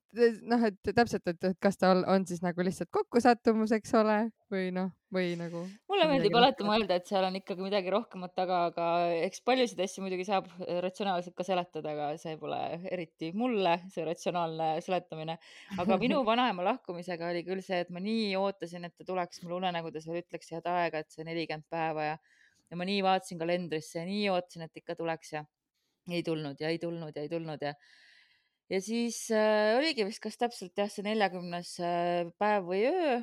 noh, et täpselt, et, et kas ta on, on siis nagu lihtsalt kokkusattumus, eks ole, või noh, või nagu. mulle meeldib alati mõelda, et seal on ikkagi midagi rohkemat taga, aga eks paljusid asju muidugi saab ratsionaalselt ka seletada, aga see pole eriti mulle see ratsionaalne seletamine. aga minu vanaema lahkumisega oli küll see, et ma nii ootasin, et ta tuleks mulle unenägudes veel ütleks head aega, et see nelikümmend päeva ja, ja ma nii vaatasin kalendrisse ja nii ootasin, et ikka tuleks ja ei tulnud ja ei tulnud ja ei tulnud ja ja siis äh, oligi vist kas täpselt jah, see neljakümnes äh, päev või öö.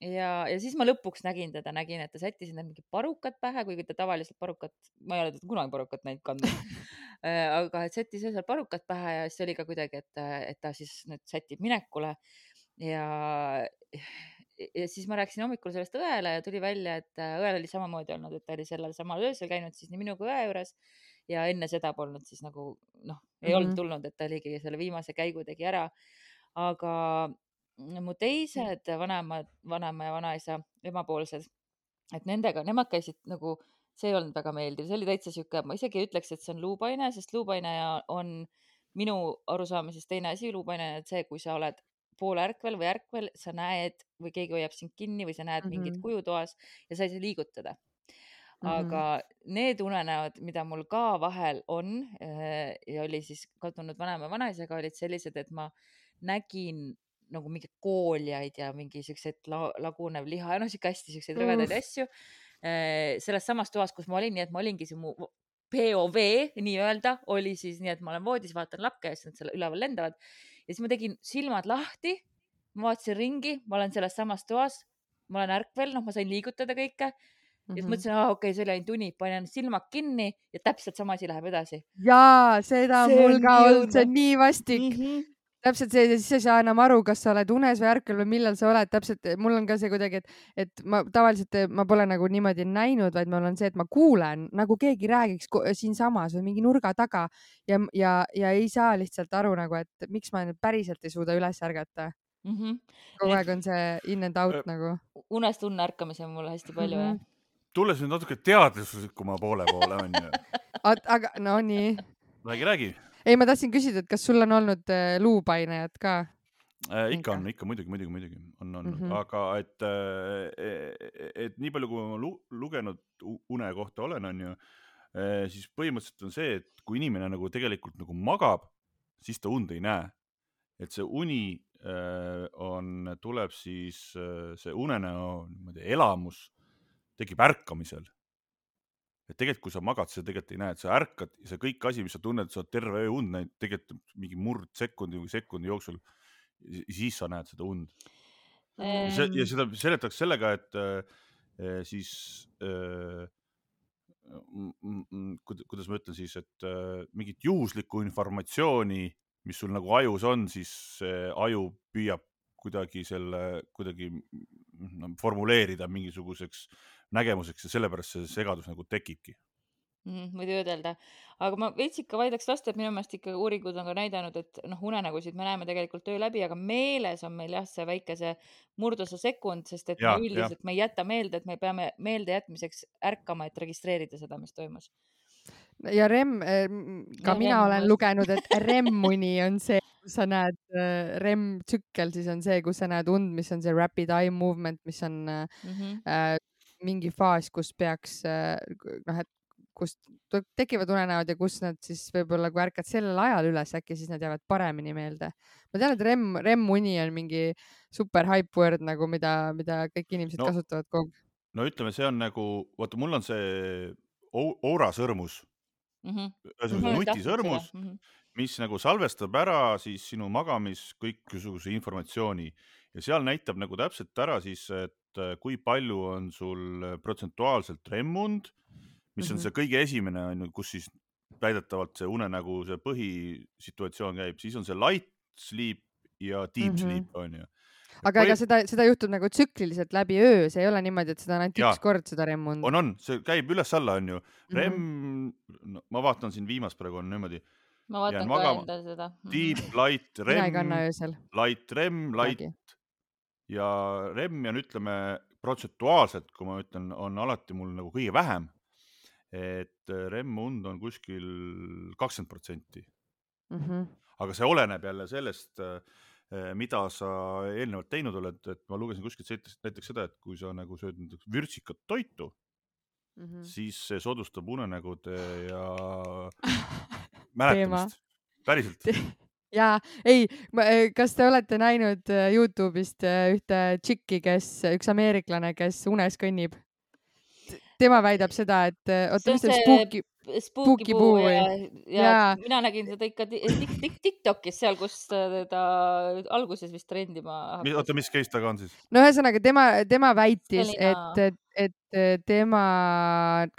Ja, ja siis ma lõpuks nägin teda, nägin, et ta sättis endale mingid parukad pähe, kuigi ta tavaliselt parukat, ma ei ole teda kunagi parukat näinud kandnud äh, aga et sättis seal parukad pähe ja siis oli ka kuidagi, et, et ta siis nüüd sätib minekule. Ja ja siis ma rääkisin hommikul sellest õele ja tuli välja, et õel oli samamoodi olnud, et ta oli sellel samal öösel käinud siis nii minu kui õe juures ja enne seda polnud siis nagu noh, ei mm -hmm. olnud tulnud, et ta oligi selle viimase käigu tegi ära. aga mu teised vanemad, vanaema ja vanaisa, emapoolsed, et nendega, nemad käisid nagu, see ei olnud väga meeldiv, see oli täitsa sihuke, ma isegi ei ütleks, et see on luupaine, sest luupaine on minu arusaamisest teine asi, luupaine on see, kui sa oled poolärkvel või ärkvel, sa näed või keegi hoiab sind kinni või sa näed mm -hmm. mingit kuju toas ja sa ei saa liigutada aga mm -hmm. need unenäod, mida mul ka vahel on äh, ja oli siis kadunud vanaema vanaisaga, olid sellised, et ma nägin nagu mingeid kooljaid ja mingi siukseid la, lagunev liha ja noh, siuke hästi siukseid rõvedaid asju äh, selles samas toas, kus ma olin, nii et ma olingi see mu POV nii-öelda oli siis nii, et ma olen voodis, vaatan lakke ja siis nad seal üleval lendavad ja siis ma tegin silmad lahti, ma vaatasin ringi, ma olen selles samas toas, ma olen ärkvel, noh, ma sain liigutada kõike ja siis mõtlesin, aa okei okay,, see oli ainult uni, panen silmad kinni ja täpselt sama asi läheb edasi. jaa, seda on mul ka olnud, see on nii vastik mm. -hmm täpselt see, siis ei saa enam aru, kas sa oled unes või ärkvel või millal sa oled, täpselt, mul on ka see kuidagi, et, et ma tavaliselt ma pole nagu niimoodi näinud, vaid mul on see, et ma kuulen nagu keegi räägiks siinsamas või mingi nurga taga ja, ja, ja ei saa lihtsalt aru nagu, et miks ma nüüd päriselt ei suuda üles ärgata mm. -hmm. kogu aeg on see in and out nagu. unest unne ärkamisi on mul hästi palju mm -hmm. Tulles nüüd natuke teaduslikuma poole poole onju. aga no nii. räägi, räägi. ei, ma tahtsin küsida, et kas sul on olnud äh, luupainajat ka äh,? ikka on, ikka muidugi, muidugi, muidugi on olnud mm, -hmm. aga et äh,, et nii palju, kui ma lu lugenud une kohta olen, onju äh,, siis põhimõtteliselt on see, et kui inimene nagu tegelikult nagu magab, siis ta und ei näe. et see uni äh, on, tuleb siis äh, see unenäo niimoodi elamus tekib ärkamisel. et tegelikult, kui sa magad, sa tegelikult ei näe, et sa ärkad ja see kõik asi, mis sa tunned, sa oled terve öö und näinud, tegelikult mingi murdsekundi või sekundi jooksul, siis sa näed seda und ja seda seletaks sellega, et äh, siis äh, kuidas ma ütlen siis, et äh, mingit juhuslikku informatsiooni, mis sul nagu ajus on, siis aju püüab kuidagi selle kuidagi no, formuleerida mingisuguseks nägemuseks ja sellepärast see segadus nagu tekibki mm,. võid ütelda, aga ma veits ikka vaidleks vastu, et minu meelest ikka uuringud on ka näidanud, et noh, unenägusid me näeme tegelikult öö läbi, aga meeles on meil jah, see väike see murdosa sekund, sest et ja, me üldiselt ja. me ei jäta meelde, et me peame meeldejätmiseks ärkama, et registreerida seda, mis toimus ja REM, eh, ka ja mina REM olen lugenud, et REM-uni on see, kus sa näed äh, REM-tsükkel, siis on see, kus sa näed und, mis on see rapid eye movement, mis on mm -hmm. äh, mingi faas, kus peaks äh, noh, et kust tekivad unenäod ja kus nad siis võib-olla, kui ärkad sellel ajal üles, äkki siis nad jäävad paremini meelde. ma tean, et REM, REM-uni on mingi super hype word nagu, mida, mida kõik inimesed no, kasutavad kogu aeg. no ütleme, see on nagu, vaata, mul on see Aura sõrmus mm -hmm., ühesõnaga nutisõrmus mm, -hmm. mis nagu salvestab ära siis sinu magamis kõiksuguse informatsiooni ja seal näitab nagu täpselt ära siis, et kui palju on sul protsentuaalselt remmund mis mm -hmm. on see kõige esimene on ju, kus siis väidetavalt see unenägu, see põhisituatsioon käib, siis on see light sleep ja deep mm -hmm. sleep on ju. aga ega seda, seda juhtub nagu tsükliliselt läbi öö, see ei ole niimoodi, et seda on ainult üks kord, seda REM und. on, on, see käib üles-alla, on ju. REM mm, -hmm. no, ma vaatan siin viimast praegu on niimoodi. ma vaatan ka enda seda. Mhm. Deep, light, REM, light, REM, light. Ja REM on, ütleme protsentuaalselt, kui ma ütlen, on alati mul nagu kõige vähem et äh, REM-und on kuskil kakskümmend protsenti. Mhm. aga see oleneb jälle sellest, äh, äh, mida sa eelnevalt teinud oled, et ma lugesin kuskilt näiteks seda, et kui sa nagu sööd näiteks vürtsikat toitu mm, -hmm. siis see soodustab unenägude ja mäletamist. päriselt ja ei, kas te olete näinud Youtube'ist ühte tšikki, kes, üks ameeriklane, kes unes kõnnib? tema väidab seda, et oota, mis see spooki, spuukipuu ja, ja, ja mina nägin seda ikka Tiktokis seal, kus ta alguses vist trendima hakkas. oota, mis case taga on siis? no ühesõnaga tema, tema väitis, et, et, et tema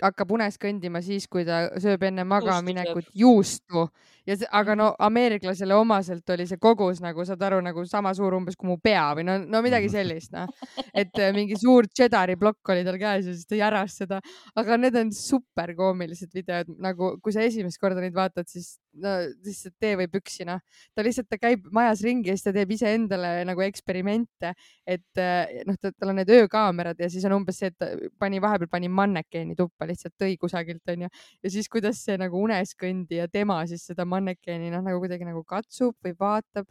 hakkab unes kõndima siis, kui ta sööb enne magamaminekut juustu ja see, aga no ameeriklasele omaselt oli see kogus nagu saad aru, nagu sama suur umbes kui mu pea või no, no midagi mhm. sellist, noh. et äh, mingi suur Chedari plokk oli tal käes ja siis ta järas seda, aga need on super koomilised videod, nagu kui sa esimest korda neid vaatad, siis no lihtsalt tee või püksi, noh. ta lihtsalt, ta käib majas ringi ja siis ta teeb iseendale nagu eksperimente, et äh, noh, tal on need öökaamerad ja siis on umbes see, et pani vahepeal pani mannekeeni tuppa, lihtsalt tõi kusagilt onju ja siis kuidas see nagu unes kõndi ja tema siis seda mannekeeni noh, nagu kuidagi nagu katsub või vaatab.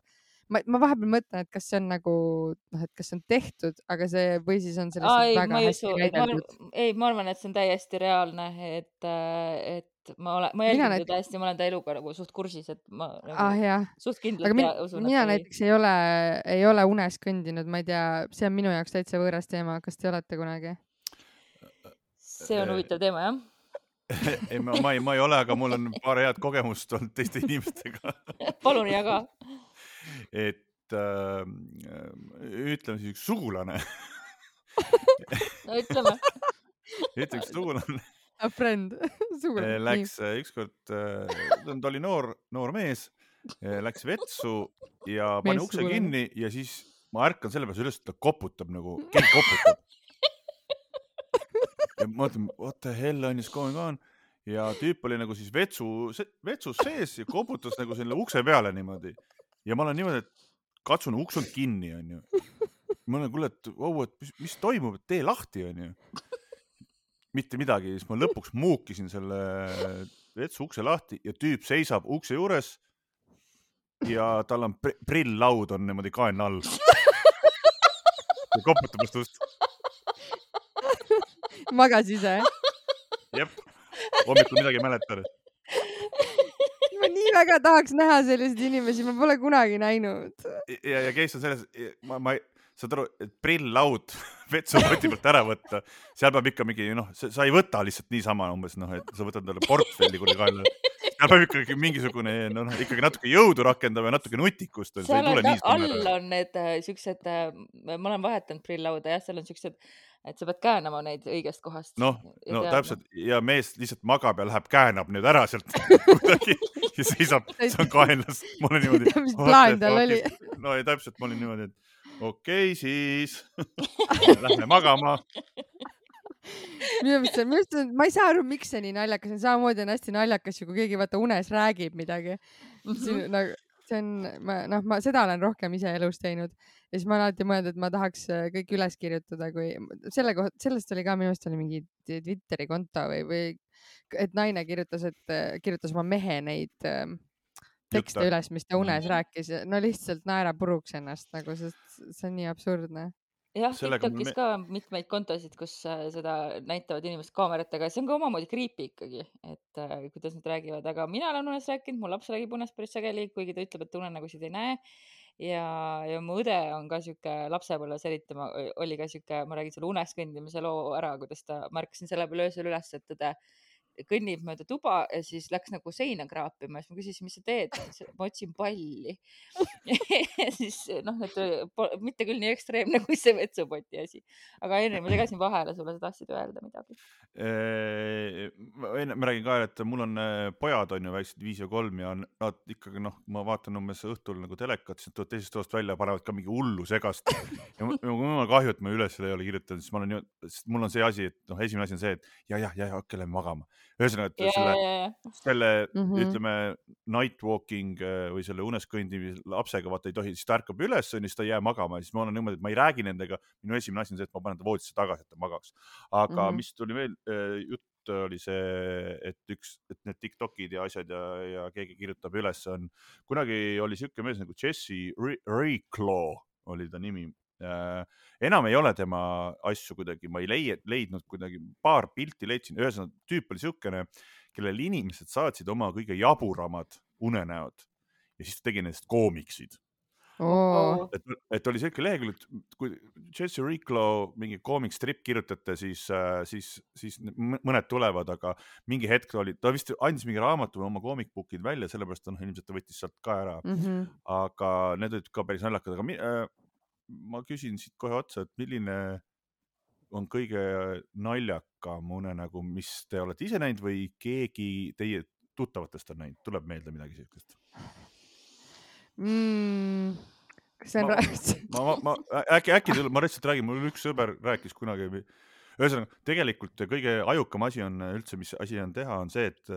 ma, ma vahepeal mõtlen, et kas see on nagu noh, et kas see on tehtud, aga see või siis on sellest Aa, ei, väga hästi näideldud. ei, ma arvan, et see on täiesti reaalne, et, et ma olen, ma jälgin teda hästi, ma olen ta eluga nagu suht kursis, et ma nagu, ah, suht kindlalt min, usun. mina näiteks ei ole, ei ole unes kõndinud, ma ei tea, see on minu jaoks täitsa võõras teema, kas te olete kunagi? see on huvitav teema, jah ei, ma, ma ei, ma ei ole, aga mul on paar head kogemust olnud teiste inimestega palun jaga. et äh, ütleme siis üks sugulane no ütleme. ütle üks sugulane. A friend, sugulane. Läks. Äh, ükskord äh,, ta oli noor, noor mees, läks vetsu ja pani ukse kinni ja siis ma ärkan selle peale üles, et ta koputab nagu, keegi koputab ja ma mõtlen, what the hell on just going on ja tüüp oli nagu siis vetsu, vetsus sees ja koputas nagu selle ukse peale niimoodi. ja ma olen niimoodi, et katsun, uks on kinni, onju. ma olen, kuule, et vau, et mis, mis toimub, et tee lahti, onju. Mitte midagi, siis ma lõpuks muukisin selle vetsu ukse lahti ja tüüp seisab ukse juures. ja tal on prill-laud on niimoodi kaenla all. ja koputab vastu ust magas ise? jep, hommikul midagi ei mäleta. ma nii väga tahaks näha selliseid inimesi, ma pole kunagi näinud. ja, ja case on selles, ma, ma, saad aru, et prill-laud vetsupoti pealt ära võtta, seal peab ikka mingi noh, sa ei võta lihtsalt niisama umbes noh, et sa võtad talle portfelli kuni kaela seal peab ikkagi mingisugune, noh, ikkagi natuke jõudu rakendama ja natuke nutikust. seal on ka, all on need äh, siuksed, äh, ma olen vahetanud prilllauda jah, seal on siuksed, et sa pead käänama neid õigest kohast. noh, no täpselt ja mees lihtsalt magab ja läheb, käänab need ära sealt kuidagi ja seisab, see on kaenlas. ma olen niimoodi. mis plaan tal oli? no ja täpselt, ma olin niimoodi, et okei okay,, siis lähme magama minu meelest see, minu meelest see, ma ei saa aru, miks see nii naljakas on, samamoodi on hästi naljakas ju, kui keegi vaata unes räägib midagi. -hmm. nagu see on, ma noh, ma seda olen rohkem ise elus teinud ja siis ma olen alati mõelnud, et ma tahaks äh, kõik üles kirjutada, kui selle kohta, sellest oli ka minu arust oli mingi Twitteri konto või, või et naine kirjutas, et äh, kirjutas oma mehe neid äh, tekste üles, mis ta unes mm. rääkis, no lihtsalt naerab puruks ennast nagu, sest see on nii absurdne jah, Tiktokis me... ka mitmeid kontosid, kus äh, seda näitavad inimesed kaameratega, see on ka omamoodi creepy ikkagi, et äh, kuidas nad räägivad, aga mina olen unes rääkinud, mu laps räägib unes päris sageli, kuigi ta ütleb, et unenägusid ei näe. ja, ja mu õde on ka sihuke lapsepõlves eriti, oli ka sihuke, ma räägin selle unes kõndimise loo ära, kuidas ta, ma ärkasin selle peale öösel üles, et õde kõnnib mööda tuba ja siis läks nagu seina kraapima, siis ma küsisin, mis sa teed, ma otsin palli. Ja siis noh, et mitte küll nii ekstreemne kui see vetsupoti asi, aga Henri, ma segasin vahele sulle, sa tahtsid öelda midagi? enne ma räägin ka, et mul on pojad on ju väiksed viis ja kolm ja nad ikkagi noh, ma vaatan umbes õhtul nagu telekat, siis nad tulevad teisest toast välja, panevad ka mingi hullu segast. Ja mul on kahju, et ma üles ei ole kirjutanud, sest ma olen ju, mul on see asi, et noh, esimene asi on see, et ja, ja, ja, ja hakka lähme magama ühesõnaga, et yeah, selle yeah,, selle mm -hmm. ütleme night walking äh, või selle unes kõndimise lapsega vaata ei tohi, siis ta ärkab üles, onju, siis ta ei jää magama ja siis ma olen niimoodi, et ma ei räägi nendega. minu esimene asi on see, et ma panen ta voodisse tagasi, et ta magaks. aga mm -hmm. mis tuli veel äh, jutt oli see, et üks, et need Tiktokid ja asjad ja, ja keegi kirjutab üles, on kunagi oli siuke mees nagu Jesse Reclaw oli ta nimi enam ei ole tema asju kuidagi, ma ei leia, leidnud kuidagi, paar pilti leidsin, ühesõnaga tüüp oli siukene, kellele inimesed saatsid oma kõige jaburamad unenäod ja siis ta tegi nendest koomiksid oh.. et, et oli siuke lehekülg, et kui Jesse Reclaw mingi koomikstripp kirjutate, siis, äh, siis, siis mõned tulevad, aga mingi hetk oli, ta vist andis mingi raamatu või oma koomikbookid välja, sellepärast noh, ilmselt ta võttis sealt ka ära mm. -hmm. aga need olid ka päris naljakad, aga äh, ma küsin siit kohe otsa, et milline on kõige naljakam unenägu, mis te olete ise näinud või keegi teie tuttavatest on näinud, tuleb meelde midagi siukest mm,? kas see on ma, ma, ma, ma, äkki, äkki tuleb, ma lihtsalt räägin, mul üks sõber rääkis kunagi, ühesõnaga tegelikult kõige ajukam asi on üldse, mis asi on teha, on see, et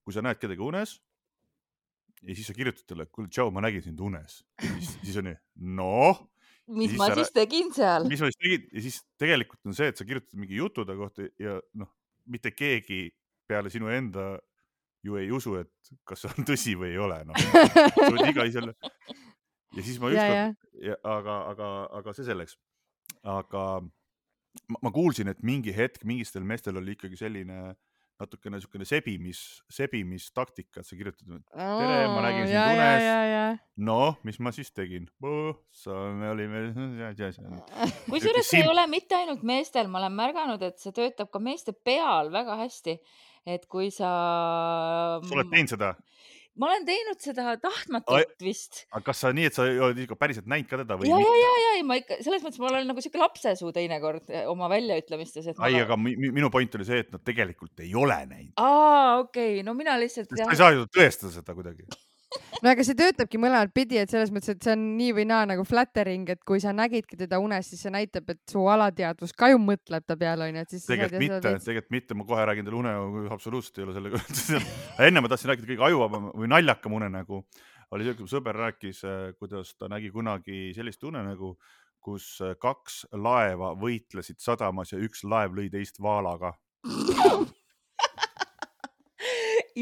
kui sa näed kedagi unes ja siis sa kirjutad talle, kuule, tšau, ma nägin sind unes. siis, siis on nii, noh mis ma siis tegin seal? mis ma siis tegin ja siis tegelikult on see, et sa kirjutad mingi jutu ta kohta ja noh, mitte keegi peale sinu enda ju ei usu, et kas see on tõsi või ei ole, noh. sa võid iga selle ja siis ma ükskord, aga, aga, aga see selleks. aga ma, ma kuulsin, et mingi hetk mingistel meestel oli ikkagi selline natukene niisugune sebimis, sebimistaktika, et sa kirjutad, tere, ma nägin sind unes. noh, mis ma siis tegin? me olime. kusjuures see ei ole mitte ainult meestel, ma olen märganud, et see töötab ka meeste peal väga hästi. et kui sa. sa oled teinud seda? Ma olen teinud seda tahtmatult vist. aga kas sa nii, et sa oled ikka päriselt näinud ka teda või? ja, ja, ja, ja, ja ma ikka selles mõttes ma olen nagu siuke lapsesuu teinekord eh, oma väljaütlemistes. ai, aga minu point oli see, et nad tegelikult ei ole näinud. aa, okei okay., no mina lihtsalt. sa ei saa ju tõestada seda kuidagi no aga see töötabki mõlemat pidi, et selles mõttes, et see on nii või naa nagu flattering, et kui sa nägidki teda unes, siis see näitab, et su alateadvus ka ju mõtleb ta peale onju, et siis. tegelikult mitte, tegelikult mitte, ma kohe räägin teile unenägu, absoluutselt ei ole sellega enne ma tahtsin rääkida kõige ajuvabam või naljakam unenägu oli see, kui sõber rääkis, äh, kuidas ta nägi kunagi sellist unenägu, kus äh, kaks laeva võitlesid sadamas ja üks laev lõi teist vaalaga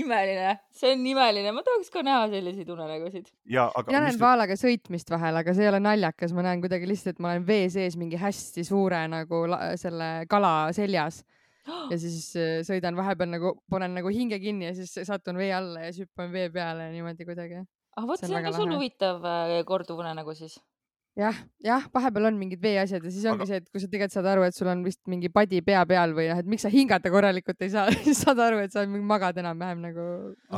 imeline, see on imeline, ma tahaks ka näha selliseid unenägusid. ja, aga. mina näen vaalaga sõitmist vahel, aga see ei ole naljakas, ma näen kuidagi lihtsalt, et ma olen vee sees mingi hästi suure nagu selle kala seljas ja siis äh, sõidan vahepeal nagu, panen nagu hinge kinni ja siis satun vee alla ja siis hüppan vee peale ja niimoodi kuidagi. ah vot, see on ka sul huvitav äh, korduv unenägu siis jah, jah, vahepeal on mingid veeasjad ja siis ongi aga... see, et kui sa tegelikult saad aru, et sul on vist mingi padi pea peal või noh, et miks sa hingata korralikult ei saa siis saad aru, et sa magad enam-vähem nagu.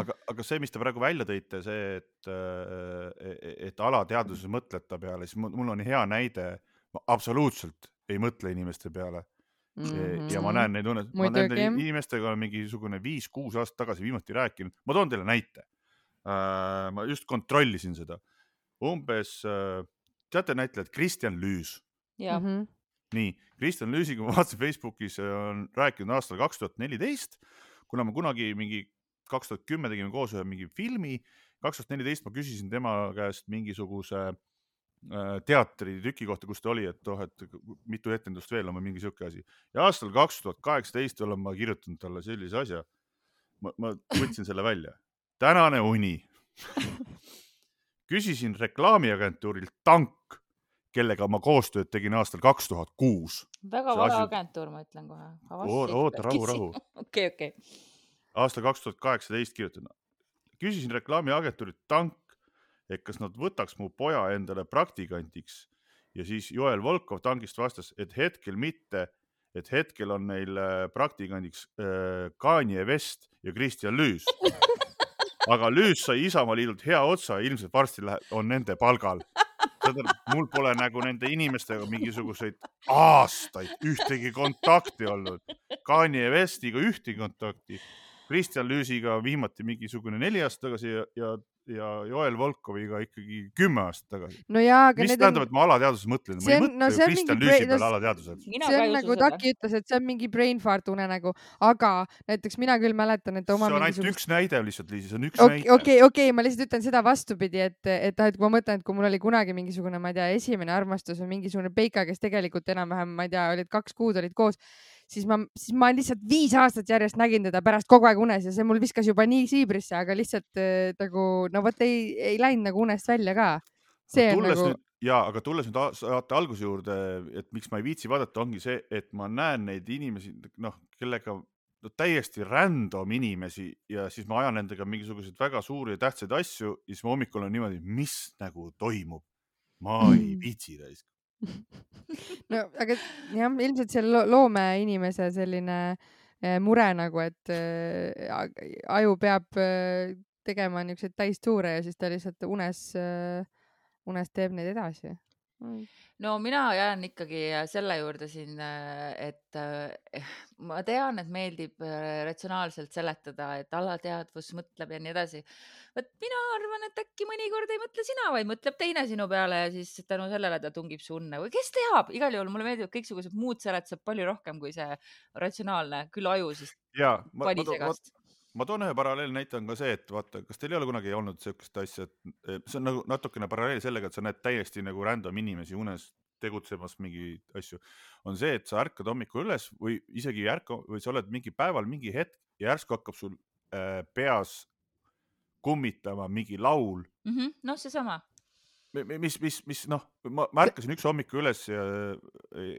aga, aga see, mis te praegu välja tõite, see, et, äh, et alateadvuses mõtlete peale, siis mul on hea näide. ma absoluutselt ei mõtle inimeste peale Mm -hmm. ja ma näen neid une-, ma näen neid inimestega mingisugune viis-kuus aastat tagasi viimati rääkinud, ma toon teile näite äh,. ma just kontrollisin seda, umbes äh, teate näitlejat Kristjan Lüüs? Mm -hmm. nii, Kristjan Lüüsiga ma vaatasin Facebookis on rääkinud aastal kaks tuhat neliteist, kuna me kunagi mingi kaks tuhat kümme tegime koos ühe mingi filmi, kaks tuhat neliteist ma küsisin tema käest mingisuguse äh, teatritüki kohta, kus ta oli, et oh, et mitu etendust veel on või mingi sihuke asi. ja aastal kaks tuhat kaheksateist olen ma kirjutanud talle sellise asja. ma, ma võtsin selle välja. tänane uni küsisin reklaamiagentuurilt Tank, kellega ma koostööd tegin aastal kaks tuhat kuus. väga vale asi... agentuur, ma ütlen kohe. oota, rahu, rahu. okei, okei. aastal kaks tuhat kaheksateist kirjutan. küsisin reklaamiagentuurilt Tank, et kas nad võtaks mu poja endale praktikandiks ja siis Joel Volkov Tankist vastas, et hetkel mitte, et hetkel on neil äh, praktikandiks äh, Kanye West ja Kristjan Lüüs aga Lüüs sai Isamaaliidult hea otsa, ilmselt varsti läheb, on nende palgal. mul pole nagu nende inimestega mingisuguseid aastaid ühtegi kontakti olnud. Kanye Westiga ühtegi kontakti. Kristjan Lüüsiga viimati mingisugune neli aastat tagasi ja, ja ja Joel Volkoviga ikkagi kümme aastat tagasi. no mis tähendab on..., et ma alateadvuses mõtlen? ma ei mõtle no, ju Kristjan Lüüsi peale alateadvuses. see on nagu Taki ütles, et see on mingi brain fart unenägu, aga näiteks mina küll mäletan, et oma see on ainult üks näide lihtsalt, Liisi, see on üks okay, näide. okei, okei, ma lihtsalt ütlen seda vastupidi, et, et noh, et kui ma mõtlen, et kui mul oli kunagi mingisugune, ma ei tea, esimene armastus või mingisugune peika, kes tegelikult enam-vähem, ma ei tea, olid kaks kuud olid koos siis ma, siis ma lihtsalt viis aastat järjest nägin teda pärast kogu aeg unes ja see mul viskas juba nii siibrisse, aga lihtsalt äh, nagu no vot ei, ei läinud nagu unest välja ka. see on nagu. ja, aga tulles nüüd saate alguse juurde, et miks ma ei viitsi vaadata, ongi see, et ma näen neid inimesi, noh, kellega no, täiesti random inimesi ja siis ma ajan nendega mingisuguseid väga suuri ja tähtsaid asju ja siis ma hommikul olen niimoodi, mis nagu toimub. ma ei viitsi raisk no aga jah, ilmselt see loomeinimese selline eh, mure nagu, et äh, aju peab äh, tegema niisuguseid täistuure ja siis ta lihtsalt unes äh,, unes teeb neid edasi. mm no mina jään ikkagi selle juurde siin, et eh, ma tean, et meeldib ratsionaalselt seletada, et alateadvus mõtleb ja nii edasi. vot mina arvan, et äkki mõnikord ei mõtle sina, vaid mõtleb teine sinu peale ja siis tänu sellele ta tungib su unne või kes teab, igal juhul mulle meeldivad kõiksugused muud seletused palju rohkem kui see ratsionaalne, küll aju siis. ja, ma, ma, ma toon ühe paralleelnäite on ka see, et vaata, kas teil ei ole kunagi olnud niisugust asja, et see on nagu natukene paralleel sellega, et sa näed täiesti nagu random inimesi unes tegutsemas mingeid asju, on see, et sa ärkad hommikul üles või isegi ei ärka või sa oled mingi päeval mingi hetk ja järsku hakkab sul äh, peas kummitama mingi laul mm. -hmm. noh, seesama. mis, mis, mis noh, ma, ma ärkasin üks hommik üles ja,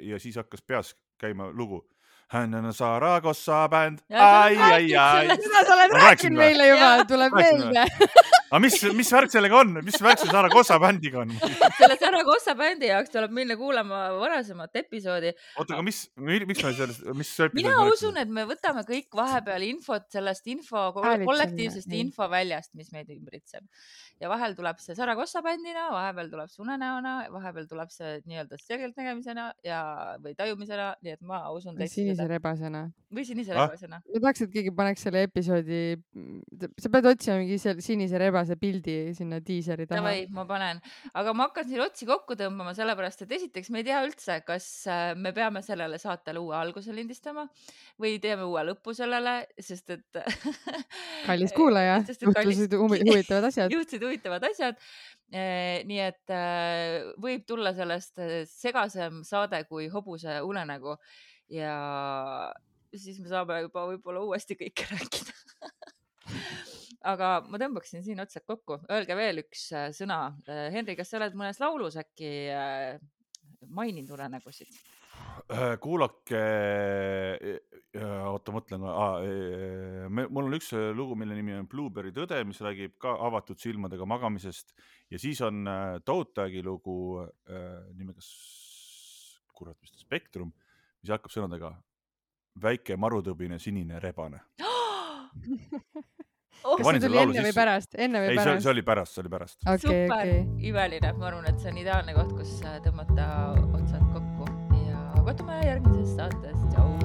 ja siis hakkas peas käima lugu hän on Saragossa bänd. ai, ai, ai. seda sa oled rääkinud meile juba, tuleb meelde aga mis, mis värk sellega on, mis värk selle Saragossa bändiga on? selle Saragossa bändi jaoks tuleb minna kuulama varasemat episoodi. oota, aga mis, miks me sellest, mis mina usun, et me võtame kõik vahepeal infot sellest info, kollektiivsest infoväljast, mis meid ümbritseb ja vahel tuleb see Saragossa bändina, vahepeal tuleb see unenäona, vahepeal tuleb see nii-öelda selgeltnägemisena ja, või tajumisena, nii et ma usun. või sinise rebasena. või sinise ah? rebasena. ma tahaks, et keegi paneks selle episoodi, sa pead otsima mingi sinise rebase pildi sinna diiseri taha. Davai, ma panen, aga ma hakkan siin otsi kokku tõmbama, sellepärast et esiteks me ei tea üldse, kas äh, me peame sellele saatele uue alguse lindistama või teeme uue lõpu sellele, sest et kallis kuulaja, juhtusid huvitavad asjad. juhtusid huvitavad asjad. Eh, nii et eh, võib tulla sellest segasem saade kui hobuse unenägu ja siis me saame juba võib-olla uuesti kõike rääkida aga ma tõmbaksin siin otsad kokku, öelge veel üks sõna. Henri, kas sa oled mõnes laulus äkki maininud unenägusid? kuulake, oota, mõtlen ah,, mul on üks lugu, mille nimi on Blueberry tõde, mis räägib ka avatud silmadega magamisest ja siis on äh, Toutagi lugu äh, nimega, kurat, mis ta, Spektrum, mis hakkab sõnadega väike marutõbine sinine rebane oh, kas see tuli enne või pärast? enne või ei, pärast? see oli pärast, see oli pärast okay,. super okay., imeline, ma arvan, et see on ideaalne koht, kus tõmmata otsad kokku ja kohtume järgmises saates, tšau.